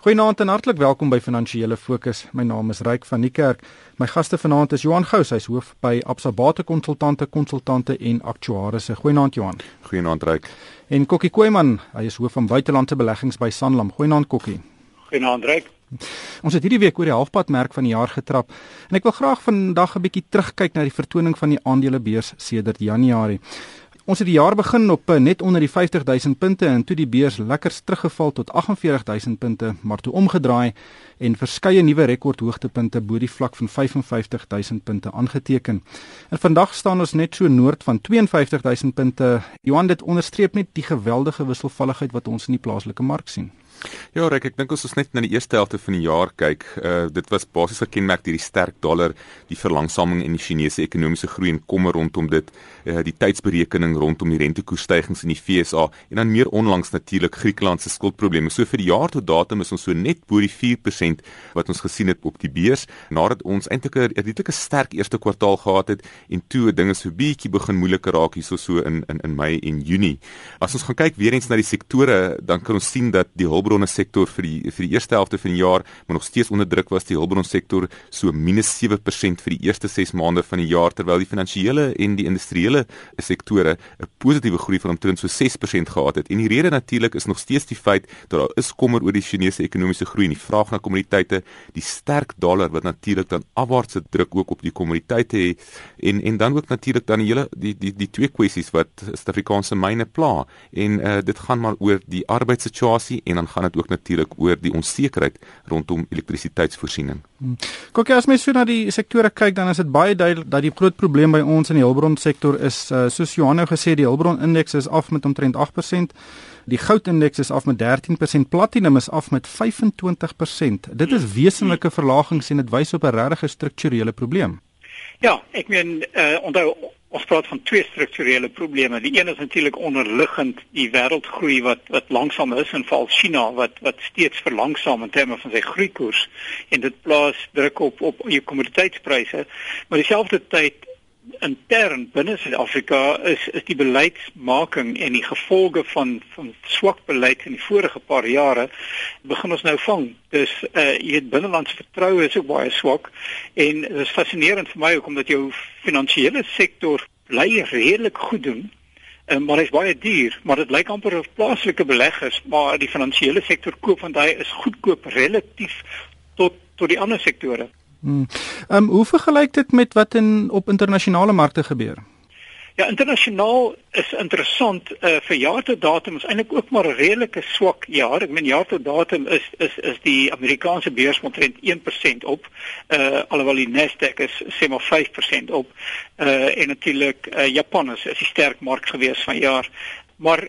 Goeienaand en hartlik welkom by Finansiële Fokus. My naam is Ryk van die Kerk. My gaste vanaand is Johan Gous, hy's hoof by Absa Bate Konsultante, konsultante en aktuarisse. Goeienaand Johan. Goeienaand Ryk. En Kokkie Koeman, hy is hoof van buitelandse beleggings by Sanlam. Goeienaand Kokkie. Goeienaand Ryk. Ons het hierdie week oor die halfpadmerk van die jaar getrap en ek wil graag vandag 'n bietjie terugkyk na die vertoning van die aandelebeurs sedert Januarie. Ons het die jaar begin op eh, net onder die 50000 punte en toe die beurs lekker teruggeval tot 48000 punte, maar toe omgedraai en verskeie nuwe rekordhoogtepunte bo die vlak van 55000 punte aangeteken. En vandag staan ons net so noord van 52000 punte. Johan dit onderstreep net die geweldige wisselvalligheid wat ons in die plaaslike mark sien. Ja, Rick, ek dink ons is net na die eerste helfte van die jaar kyk. Uh dit was basies gekenmerk deur die sterk dollar, die verlangsaming in die Chinese ekonomiese groei en kommer rondom dit, uh die tydsberekening rondom die rentekoersstygings in die FSA en dan meer onlangs natuurlik Griekeland se skuldprobleme. So vir die jaar tot datum is ons so net bo die 4% wat ons gesien het op die beurs nadat ons eintlik 'n redelike sterk eerste kwartaal gehad het en toe dinge so bietjie begin moeiliker raak hierso so in in in Mei en Junie. As ons gaan kyk weer eens na die sektore, dan kan ons sien dat die hulp hulpbronne sektor vir die vir die eerste helfte van die jaar maar nog steeds onder druk was die hulpbron sektor so minus 7% vir die eerste 6 maande van die jaar terwyl die finansiële en die industriële sektore 'n positiewe groei van omtrent so 6% gehad het. En die rede natuurlik is nog steeds die feit dat daar is kommer oor die Chinese ekonomiese groei en die vraag na kommoditeite, die sterk dollar wat natuurlik dan afwaartse druk ook op die kommoditeite het en en dan ook natuurlik dan die hele die die die twee kwessies wat Suid-Afrikaanse myne pla en uh, dit gaan maar oor die arbeidssituasie en dan dit ook natuurlik oor die onsekerheid rondom elektrisiteitsvoorsiening. Hmm. Kyk as mens so na die sektore kyk dan is dit baie duidelik dat die groot probleem by ons in die hulpbron sektor is uh, soos Johan nou gesê die hulpbron indeks is af met omtrent 8%. Die goudindeks is af met 13%, platinum is af met 25%. Dit is wesenlike verlagings en dit wys op 'n regte strukturele probleem. Ja, ek meen uh, onthou Ons praat van twee strukturele probleme. Die een is natuurlik onderliggend die wêreldgroei wat wat langsaam is en val China wat wat steeds verlangsaam in terme van sy groeikoers en dit plaas druk op op jou kommoditeitspryse. Maar dieselfde tyd intern binne Suid-Afrika is is die beleidsmaking en die gevolge van van swak beleid in die vorige paar jare begin ons nou vang. Dus uh jy weet binnelandse vertroue is ook baie swak en dit is fascinerend vir my ook omdat jou finansiële sektor bly redelik goed doen. En maar hy's baie duur, maar dit lyk amper of plaaslike beleggers maar die finansiële sektor koop want hy is goedkoop relatief tot tot die ander sektore. Hmm. Um, hoe vergelyk dit met wat in op internasionale markte gebeur? Ja, internasionaal is interessant uh, vir jaar tot datum is eintlik ook maar 'n redelike swak jaar. Ek meen jaar tot datum is is is die Amerikaanse beurs omtrent 1% op. Uh alhoewel die Nasdaq is sê maar 5% op. Uh en natuurlik uh, Japan is 'n sterk mark gewees van jaar. Maar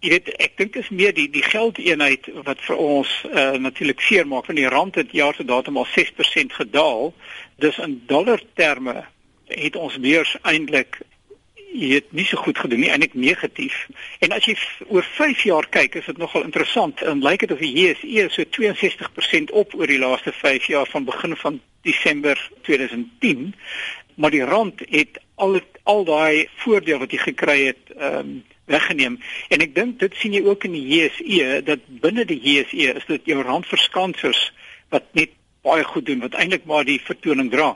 Jy weet ek dink is meer die die geldeenheid wat vir ons uh, natuurlik seer maak want die rand het jaar tot datum al 6% gedaal. Dus in dollar terme het ons beurs eintlik jy het nie so goed gedoen nie eintlik negatief. En as jy oor 5 jaar kyk is dit nogal interessant en lyk dit of die JSE so 62% op oor die laaste 5 jaar van begin van Desember 2010 maar die rand het al al daai voordeel wat jy gekry het ehm um, weggeneem. En ek dink dit sien jy ook in die JSE dat binne die JSE is dit jou randverskansers wat net baie goed doen wat eintlik maar die vertoning dra.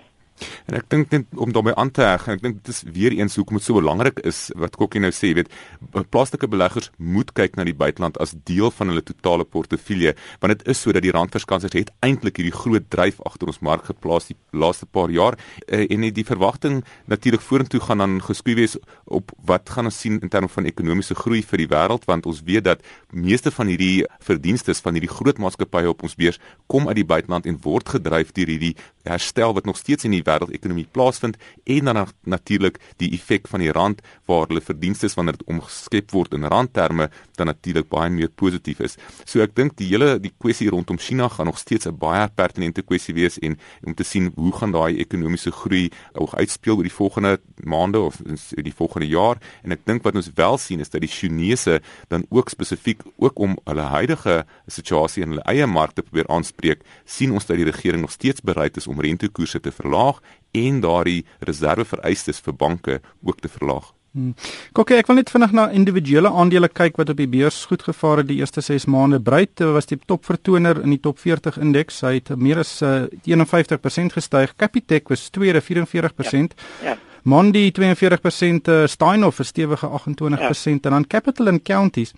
En ek dink net om daarmee aan te heg, ek dink dit is weer eens hoekom dit so belangrik is wat Kokkie nou sê, weet, plaaslike beleggers moet kyk na die buiteland as deel van hulle totale portefeulje, want dit is sodat die randverskansers het eintlik hierdie groot dryf agter ons mark geplaas die laaste paar jaar. Eh, en die verwagting natuurlik vorentoe gaan dan geskuif wees op wat gaan ons sien in terme van ekonomiese groei vir die wêreld want ons weet dat meeste van hierdie verdienstes van hierdie groot maatskappye op ons beurs kom uit die buiteland en word gedryf deur hierdie herstel wat nog steeds in die wêreldekonomie plaasvind en dan natuurlik die effek van die rand waar hulle verdienste wanneer dit omgeskep word in randterme dan natuurlik baie meer positief is. So ek dink die hele die kwessie rondom China gaan nog steeds 'n baie pertinente kwessie wees en om te sien hoe gaan daai ekonomiese groei ook uitspeel oor die volgende maande of die volgende jaar en ek dink wat ons wel sien is dat die Chinese dan ook spesifiek ook om hulle huidige situasie in hulle eie markte probeer aanspreek, sien ons dat die regering nog steeds bereid is om rentekoerse te verlaag en daardie reservevereistes vir banke ook te verlaag. Hmm. Okay, ek wil net vinnig na individuele aandele kyk wat op die beurs goed gevaar het die eerste 6 maande. Bruit was die top vertoner in die top 40 indeks. Hy het meer as uh, 51% gestyg. Capitec was tweede 44%. Ja. ja. Mondi 42%, uh, Steinhoff 'n stewige 28% ja. en dan Capital and Counties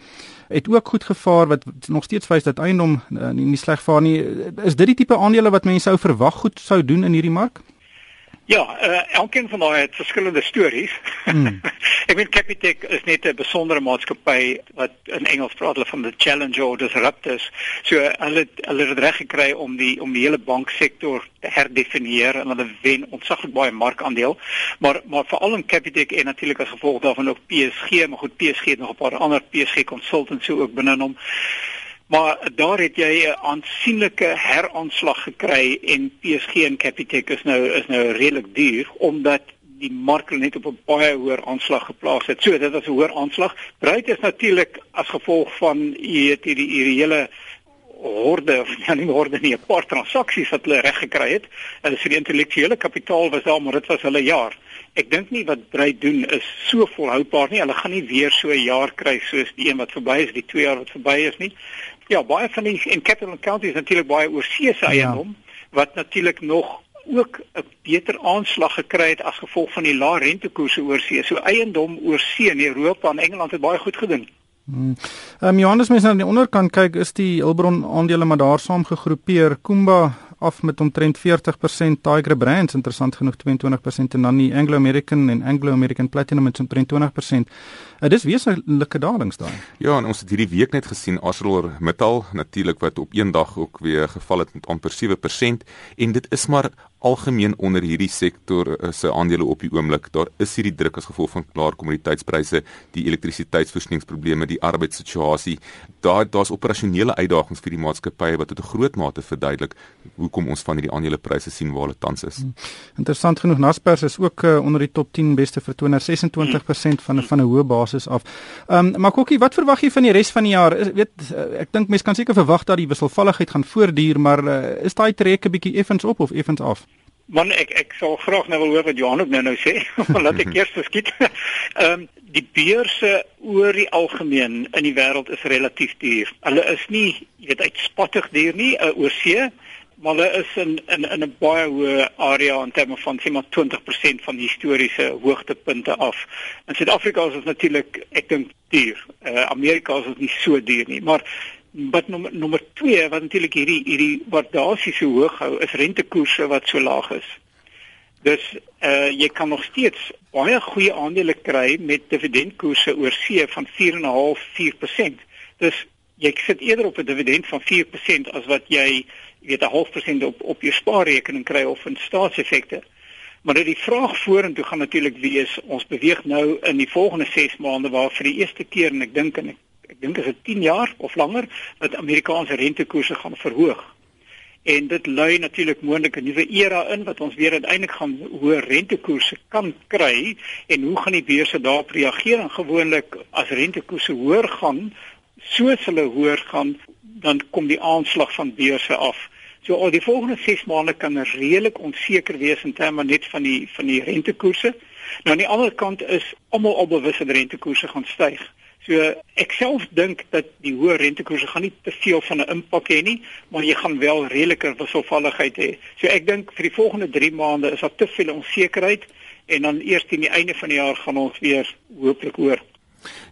het ook goed gevaar wat nog steeds wys dat eiendom uh, nie, nie sleg vaar nie. Is dit die tipe aandele wat mense sou verwag goed sou doen in hierdie mark? Ja, uh, elkeen van daai het verskillende stories. Hmm. ek weet Capitec is net 'n besondere maatskappy wat in Engels praat hulle van the challenger or disruptors. So hulle hulle het reg gekry om die om die hele banksektor te herdefinieer en hulle wen ontsaglik baie markandeel. Maar maar veral in Capitec en natuurlik as gevolg daarvan ook PSG, maar goed PSG het nog 'n paar ander PSG consultants ook binne hom. Maar daar het jy 'n aansienlike heraanslag gekry en PSG en Capitec is nou is nou redelik duur omdat die mark net op 'n baie hoër aanslag geplaas het. So dit was 'n hoër aanslag. Bruit is natuurlik as gevolg van weet hierdie hierdie hele horde of ja nie horde nie 'n paar transaksies wat hulle reg gekry het. Hulle sê die intellektuele kapitaal was daar maar dit was hulle jaar. Ek dink nie wat Bruit doen is so volhoubaar nie. Hulle gaan nie weer so 'n jaar kry soos die een wat verby is, die 2 jaar wat verby is nie. Ja, baie van die in Capital County is natuurlik baie oorsee se ja. eiendom ja. wat natuurlik nog ook 'n beter aanslag gekry het as gevolg van die lae rentekoerse oorsee. So eiendom oorsee in Europa en Engeland het baie goed gedoen. Hmm. Ehm um, Johannes mens aan die onderkant kyk is die Hilbron aandele maar daar saam gegroepeer. Kumba af met omtrent 40%, Tiger Brands interessant genoeg 22% en dan die Anglo American en Anglo American Platinum met omtrent 20%. Dit is wesenlike dalings daai. Ja, en ons het hierdie week net gesien ArcelorMittal natuurlik wat op een dag ook weer geval het met amper 7% en dit is maar algemeen onder hierdie sektor uh, se aandele op die oomblik. Daar is hierdie druk as gevolg van klaar kommoditeitspryse, die elektrisiteitsvoorsieningsprobleme, die arbeidssituasie. Daar daar's operasionele uitdagings vir die maatskappye wat tot 'n groot mate verduidelik hoekom ons van hierdie aandelepryse sien waar hulle tans is. Hmm. Interessant genoeg Naspers is ook uh, onder die top 10 beste vertoners 26% van van 'n hoë basis af. Ehm um, maar Kokkie, wat verwag jy van die res van die jaar? Is, weet uh, ek dink mense kan seker verwag dat die wisselvalligheid gaan voortduur, maar uh, is daai trek 'n bietjie effens op of effens af? Man ek ek sal graag nou wil hoor wat Johan ook nou nou sê, laat ek eers verskiet. Ehm um, die beurse oor die algemeen in die wêreld is relatief duur. Hulle is nie, jy weet, uitspattig duur nie, uh, oorsee, maar hulle is in in in 'n baie hoë area in terme van sê maar 20% van historiese hoogtepunte af. In Suid-Afrika is dit natuurlik, ek dink duur. Uh, Amerika is dit nie so duur nie, maar wat nommer nommer 2 wat natuurlik hierdie hierdie waardasie so hoog hou is rentekoerse wat so laag is. Dus uh jy kan nog steeds baie goeie aandele kry met dividendkoerse oor see van 4.5-4%. Dus jy sit eerder op 'n dividend van 4% as wat jy weet 'n half persent op op jou spaarrekening kry of in staatseffekte. Maar die vraag vorentoe gaan natuurlik wees ons beweeg nou in die volgende 6 maande waar vir die eerste keer en ek dink en ek ek dink dit is 10 jaar of langer dat Amerikaanse rentekoerse gaan verhoog. En dit lui natuurlik moontlik 'n nuwe era in wat ons weer uiteindelik gaan hoë rentekoerse kan kry en hoe gaan die beurse daarop reageer? En gewoonlik as rentekoerse hoër gaan, soos hulle hoër gaan, dan kom die aanslag van beurse af. So al die volgende 6 maande kan redelik onseker wees in terme net van die van die rentekoerse. Nou aan die ander kant is almal al bewus dat rentekoerse gaan styg. So ek self dink dat die hoë rentekoerse gaan nie te veel van 'n impak hê nie, maar jy gaan wel redeliker wisselvalligheid hê. So ek dink vir die volgende 3 maande is daar te veel onsekerheid en dan eers teen die einde van die jaar gaan ons weer hooplik hoor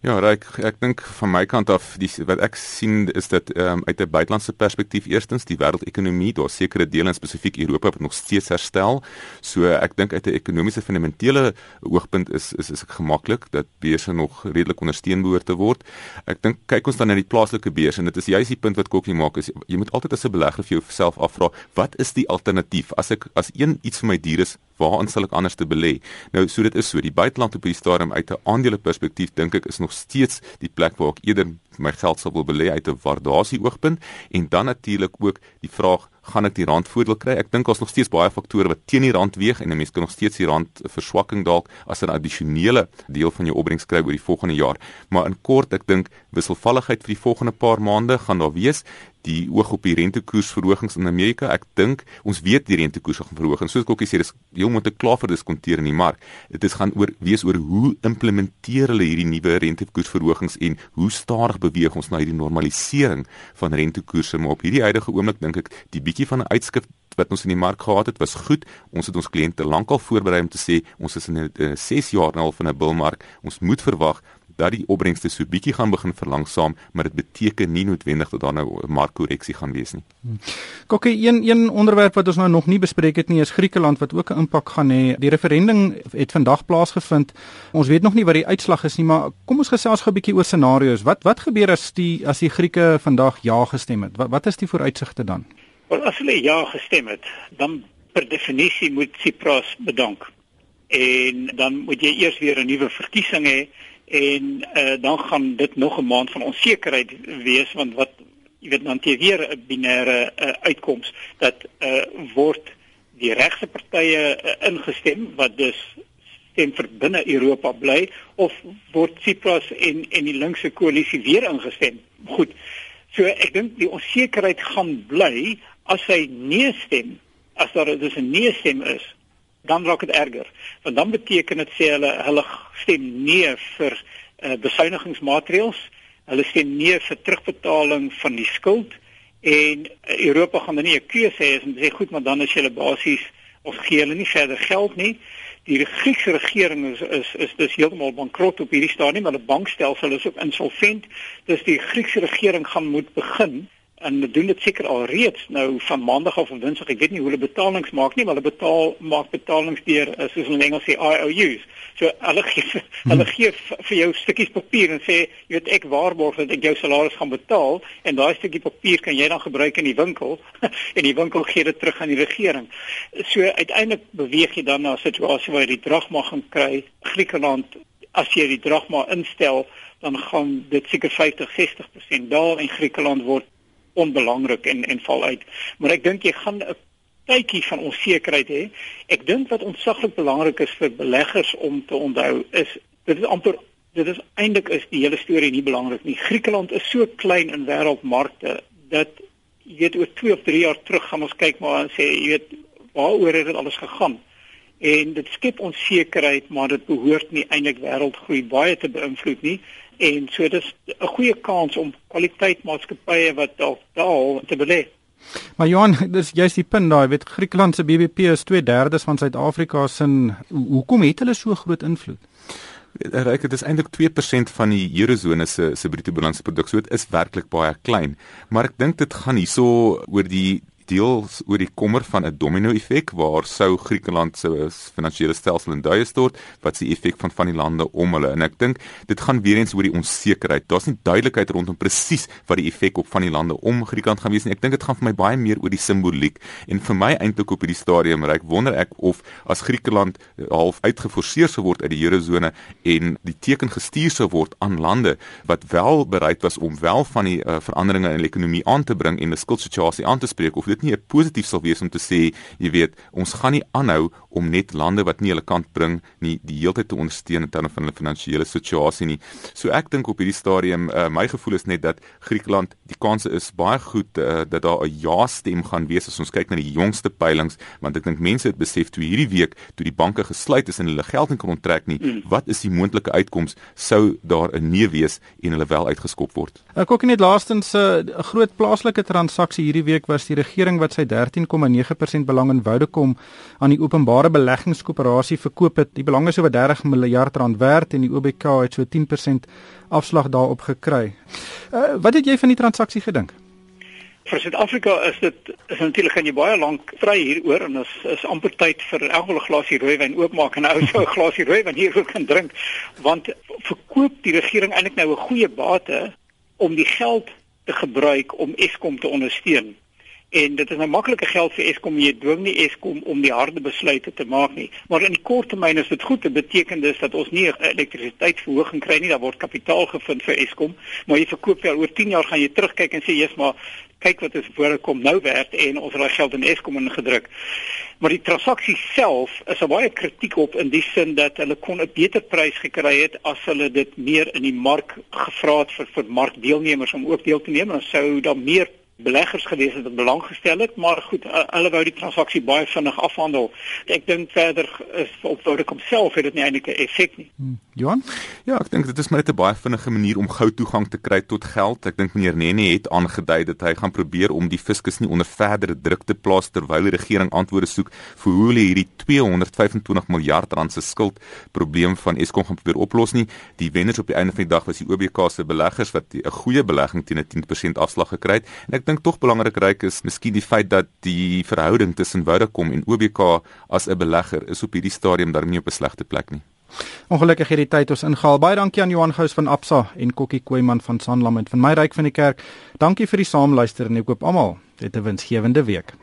Ja, ek ek dink van my kant af die wat ek sien is dat um, uit 'n buitelandse perspektief eerstens die wêreldekonomie, daar sekere dele in spesifiek Europa wat nog steeds herstel. So ek dink uit 'n ekonomiese fundamentele oogpunt is is is ek gemaklik dat beurse nog redelik ondersteun behoort te word. Ek dink kyk ons dan na die plaaslike beurs en dit is juist die punt wat Kokkie maak is jy moet altyd as 'n belegger vir jouself afvra, wat is die alternatief as ek as een iets vir my duur is Waar sal ek anders te belê? Nou so dit is so, die buiteland op die stadium uit 'n aandele perspektief dink ek is nog steeds die plek waar ek eerder my geld sal wil belê uit 'n waardasie oogpunt en dan natuurlik ook die vraag gaan ek die rand voordeel kry? Ek dink daar's nog steeds baie faktore wat teen die rand weeg en 'n mens kan nog steeds die rand verswakking dalk as 'n addisionele deel van jou opbrengs kry oor die volgende jaar. Maar in kort, ek dink wisselvalligheid vir die volgende paar maande gaan daar wees die oog op die rentekoersverhogings in Amerika. Ek dink ons weet die rentekoers gaan verhoog en soos Kokkie sê, dis heel moontlik klaar vir diskonteer in die mark. Dit is gaan oor wees oor hoe implementeer hulle hierdie nuwe rentekoersverhogings en hoe stadig beweeg ons na hierdie normalisering van rentekoerse. Maar op hierdie huidige oomblik dink ek die bietjie van 'n uitskif wat ons in die mark gehad het was goed. Ons het ons kliënte lankal voorberei om te sê ons is in 'n 6 jaar nou van 'n bullmark. Ons moet verwag dat die opbrengste so bietjie gaan begin verlangsaam, maar dit beteken nie noodwendig dat daar nou 'n markkorreksie gaan wees nie. Kokke een een onderwerp wat ons nou nog nie bespreek het nie is Griekeland wat ook 'n impak gaan hê. Die referendum het vandag plaasgevind. Ons weet nog nie wat die uitslag is nie, maar kom ons gesels gou 'n bietjie oor scenario's. Wat wat gebeur as die as die Grieke vandag ja gestem het? Wat wat is die vooruitsigte dan? Wel as hulle ja gestem het, dan per definisie moet Tsipras bedank. En dan moet jy eers weer 'n nuwe verkiesing hê en uh, dan gaan dit nog 'n maand van onsekerheid wees want wat jy weet dan jy weer 'n binêre uh, uitkoms dat uh, word die regse partye uh, ingestem wat dus stem vir binne Europa bly of word Tsipras en en die linkse koalisie weer ingestem? Goed so ek dink die onsekerheid gaan bly as hy nee stem as daar dus 'n nee stem is dan raak dit erger. Want dan beteken dit sê hulle hulle stem nee vir uh, besuinigingsmaatreëls. Hulle stem nee vir terugbetaling van die skuld en uh, Europa gaan dan nie 'n keuse hê om te sê goed, maar dan is hulle basies ons gee hulle nie verder geld nie. Die Griekse regering is is is dus heeltemal bankrot op hierdie stadium, hulle bankstelsel is ook insolvent. Dus die Griekse regering gaan moet begin en hulle doen dit seker al reeds. Nou van maandag af of dinsdag ek weet nie hoe hulle betalings maak nie maar hulle betaal maak betalings deur eh, soos hulle in Engels sê IOUs so hulle gee hmm. hulle gee vir jou stukkies papier en sê jy weet ek waarborg dat ek jou salaris gaan betaal en daai stukkie papier kan jy dan gebruik in die winkel. En die winkel gee dit terug aan die regering. So uiteindelik beweeg jy dan na 'n situasie waar jy die dragma gaan kry. Griekeland as jy die dragma instel dan gaan dit seker 50 60% daal en Griekeland word onbelangrik en en val uit. Maar ek dink jy gaan 'n tydjie van onsekerheid hê. Ek dink wat ontsaglik belangrik is vir beleggers om te onthou is dit is amper dit is eintlik is die hele storie nie belangrik nie. Griekeland is so klein in wêreldmarkte dat jy weet oor 2 of 3 jaar terug gaan ons kyk maar en sê jy weet waaroor het dit alles gegaan? En dit skep onsekerheid, maar dit behoort nie eintlik wêreldgroei baie te beïnvloed nie en so dis 'n goeie kans om kwaliteit maatskappye wat dalk daal te belê. Maar Johan, dis juist die punt daai, weet Griekeland se BBP is 2/3 van Suid-Afrika se hoekom het hulle so groot invloed? Ryk dit is eintlik 2% van die eurozone se se bruto binnelandse produk. So dit is werklik baie klein. Maar ek dink dit gaan hierso oor die deels oor die kommer van 'n domino effek waar sou Griekeland se finansiële stelsel in duie stort wat se effek van van die lande om hulle. En ek dink dit gaan weer eens oor die onsekerheid. Daar's nie duidelikheid rondom presies wat die effek op van die lande om Griekeland gaan wees nie. Ek dink dit gaan vir my baie meer oor die simboliek. En vir my eintlik op hierdie stadium reik wonder ek of as Griekeland eh, half uitgeforseer sou word uit die eurozone en die teken gestuur sou word aan lande wat wel bereid was om wel van die uh, veranderinge in die ekonomie aan te bring en 'n skuldsituasie aan te spreek of dit nie positief sal wees om te sê, jy weet, ons gaan nie aanhou om net lande wat nie hulle kant bring nie die hele tyd te ondersteun in terme van hulle finansiële situasie nie. So ek dink op hierdie stadium, uh, my gevoel is net dat Griekeland, die kanse is baie goed uh, dat daar 'n ja stem gaan wees as ons kyk na die jongste peilings, want ek dink mense het besef toe hierdie week toe die banke gesluit is en hulle geld nie kon onttrek nie, mm. wat is die moontlike uitkoms sou daar 'n nee wees en hulle wel uitgeskop word. Ek kyk net laastens eh, 'n uh, groot plaaslike transaksie hierdie week was die regering wat sy 13,9% belang in Vodacom aan die openbare beleggingskoöperasie verkoop het. Die belang is oor 30 miljard rand werd en die OBK het so 10% afslag daarop gekry. Uh, wat het jy van die transaksie gedink? Vir Suid-Afrika is dit is natuurlik gaan jy baie lank vry hieroor en is is amper tyd vir elke glasie rooiwyn oopmaak en ou so 'n glasie rooiwyn hier ook kan drink want verkoop die regering eintlik nou 'n goeie bate om die geld te gebruik om Eskom te ondersteun. En dit is nou maklike geld vir Eskom, jy dwing nie Eskom om die harde besluite te maak nie. Maar in die kort termyn is dit goed. Dit beteken dus dat ons nie elektrisiteitsverhoging kry nie, daar word kapitaal gevind vir Eskom, maar jy verkoop wel oor 10 jaar gaan jy terugkyk en sê jy's maar kyk wat is voor kom nou werd en ons het daai geld in Eskom ingedruk. Maar die transaksie self is 'n baie kritiek op in die sin dat hulle kon 'n beter prys gekry het as hulle dit meer in die mark gevra het vir vir markdeelnemers om ook deel te neem en sou dan meer beleggers gewees het wat belang gestel het, maar goed, hulle wou die transaksie baie vinnig afhandel. Ek dink verder is op Vodacom self het dit nie eintlik 'n effek nie. Hmm. Johan? Ja, ek dink dit is maar net 'n baie vinnige manier om gou toegang te kry tot geld. Ek dink meneer Nene het aangedui dat hy gaan probeer om die fiskus nie onder verdere druk te plaas terwyl die regering antwoorde soek vir hoe hulle hierdie 225 miljard rand se skuld probleem van Eskom gaan probeer oplos nie. Die wenners op die einde van die dag was die OBK se beleggers wat 'n goeie belegging teen 'n 10% afslag gekry het. En ek ek dink tog belangrik ryk is miskien die feit dat die verhouding tussen Vodacom en OBK as 'n belegger is op hierdie stadium daarmee op 'n slegte plek nie. Ongelukkig hierdie tyd ons ingehaal. Baie dankie aan Johan Gous van Absa en Kokkie Kooiman van Sanlam en van my ryk van die kerk. Dankie vir die saamluister en ek hoop almal het 'n winsgewende week.